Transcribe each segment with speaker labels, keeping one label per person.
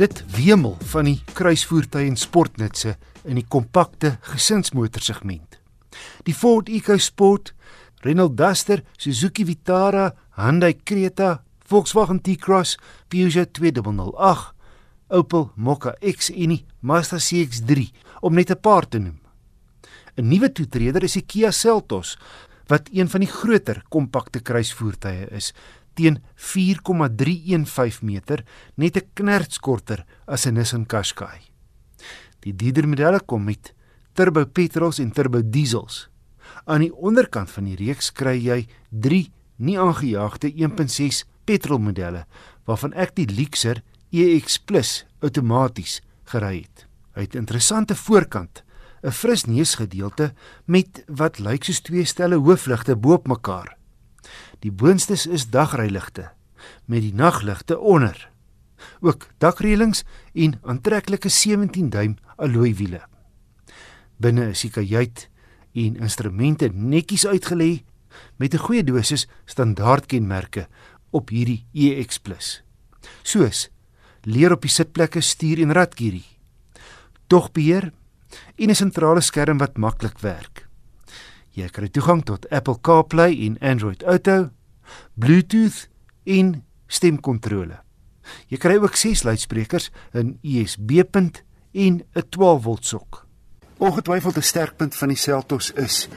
Speaker 1: Dit wemel van die kruisvoertuie en sportnutse in die kompakte gesinsmotorsegment. Die Ford EcoSport, Renault Duster, Suzuki Vitara, Hyundai Creta, Volkswagen T-Cross, Peugeot 2008, Opel Mokka X en die Mazda CX-3 om net 'n paar te noem. 'n Nuwe toetreder is die Kia Seltos wat een van die groter kompakte kruisvoertuie is teen 4,315 meter, net 'n knerts korter as 'n Nissan Qashqai. Die dierder modelle kom met turbo petrols en turbo diesels. Aan die onderkant van die reeks kry jy 3 nie aangejaagde 1.6 petrolmodelle waarvan ek die Lexer EX outomaties gery het. Hy het 'n interessante voorkant, 'n fris neusgedeelte met wat lyk soos twee stelle hoofligte bo-op mekaar. Die boonstes is dagryligte met die nagligte onder. Ook dakreëlings en aantreklike 17 duim alloy wiele. Binne is die kajuit en instrumente netjies uitgelê met 'n goeie dosis standaardkenmerke op hierdie EX+. Soos leer op die sitplekke stuur en radkierie. Dogbeheer en 'n sentrale skerm wat maklik werk. Jy kry toegang tot Apple CarPlay en Android Auto, Bluetooth en stemkontrole. Jy kry ook 6 luidsprekers, 'n USB-punt en 'n 12V sok. Ongetwyfeld 'n sterkpunt van die Seltos is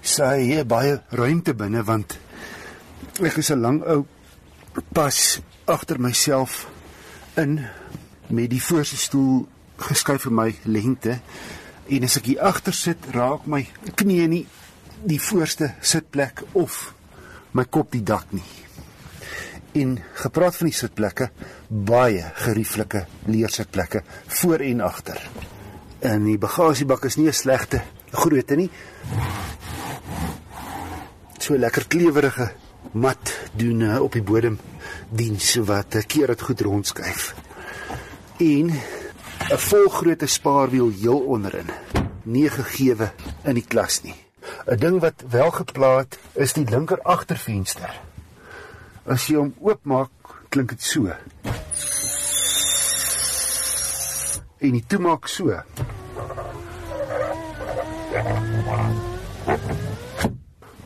Speaker 1: sy baie ruimte binne want ek is 'n lang ou pas agter myself in met die voorste stoel geskuif vir my lengte en as ek hier agter sit raak my knie nie die voorste sitplek of my kop die dak nie. En gepraat van die sitplekke, baie gerieflike leersitplekke voor en agter. En die bagasiebak is nie 'n slegte grootte nie. So lekker klewerige mat doen uh, op die bodem diens wat 'n keer dit goed rondskuif. En 'n volgrootte spaarwiel heel onderin. Nie gegeewe in die klas nie. 'n Ding wat wel geplaat is die linker agtervenster. As jy hom oopmaak, klink dit so. En die toemaak so.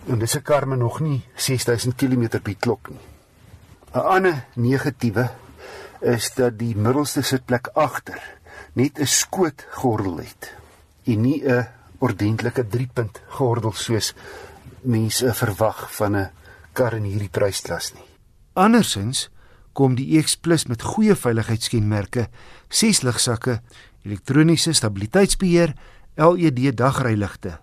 Speaker 1: En dis 'n kar met nog nie 6000 km die klok nie. 'n Ander negatiewe is dat die middelste sitplek agter net 'n skoot gordel het en nie 'n ordentlike 3-punt gordel soos mense verwag van 'n kar in hierdie prysklas nie. Andersins kom die EX Plus met goeie veiligheidskenmerke, 6 ligsakke, elektroniese stabiliteitsbeheer, LED dagryligte,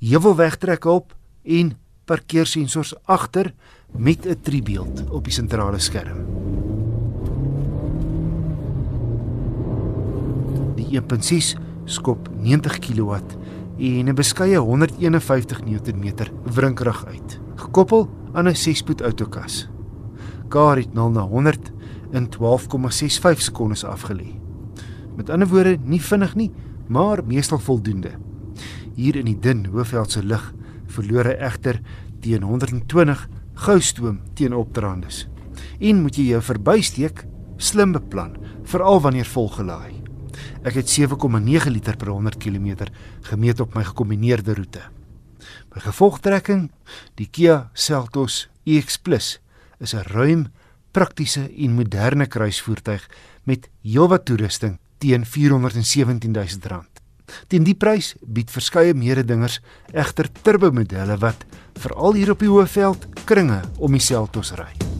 Speaker 1: heuwelwegtrekhulp en parkeersensors agter met 'n driebeeld op die sentrale skerm. Die 1.6 skop 90 kW en 'n beskeie 151 Nm wrinkrug uit, gekoppel aan 'n 6-spoed outokas. Kar het 0 na 100 in 12,65 sekondes afgelê. Met ander woorde, nie vinnig nie, maar meestal voldoende. Hier in die dun Hoofveldse lug verloor hy egter teen 120 goustoom teen opdraandes. En moet jy jou verbysteek slim beplan, veral wanneer volgelaai. Ek het 7,9 liter per 100 km gemeet op my gekombineerde roete. By gevolgtrekking, die Kia Seltos EX+ is 'n ruim, praktiese en moderne kruisvoertuig met heelwat toerusting teen R417 000. Teen die prys bied verskeie mededingers egter turbo modelle wat veral hier op die Hoëveld kringe om die Seltos ry.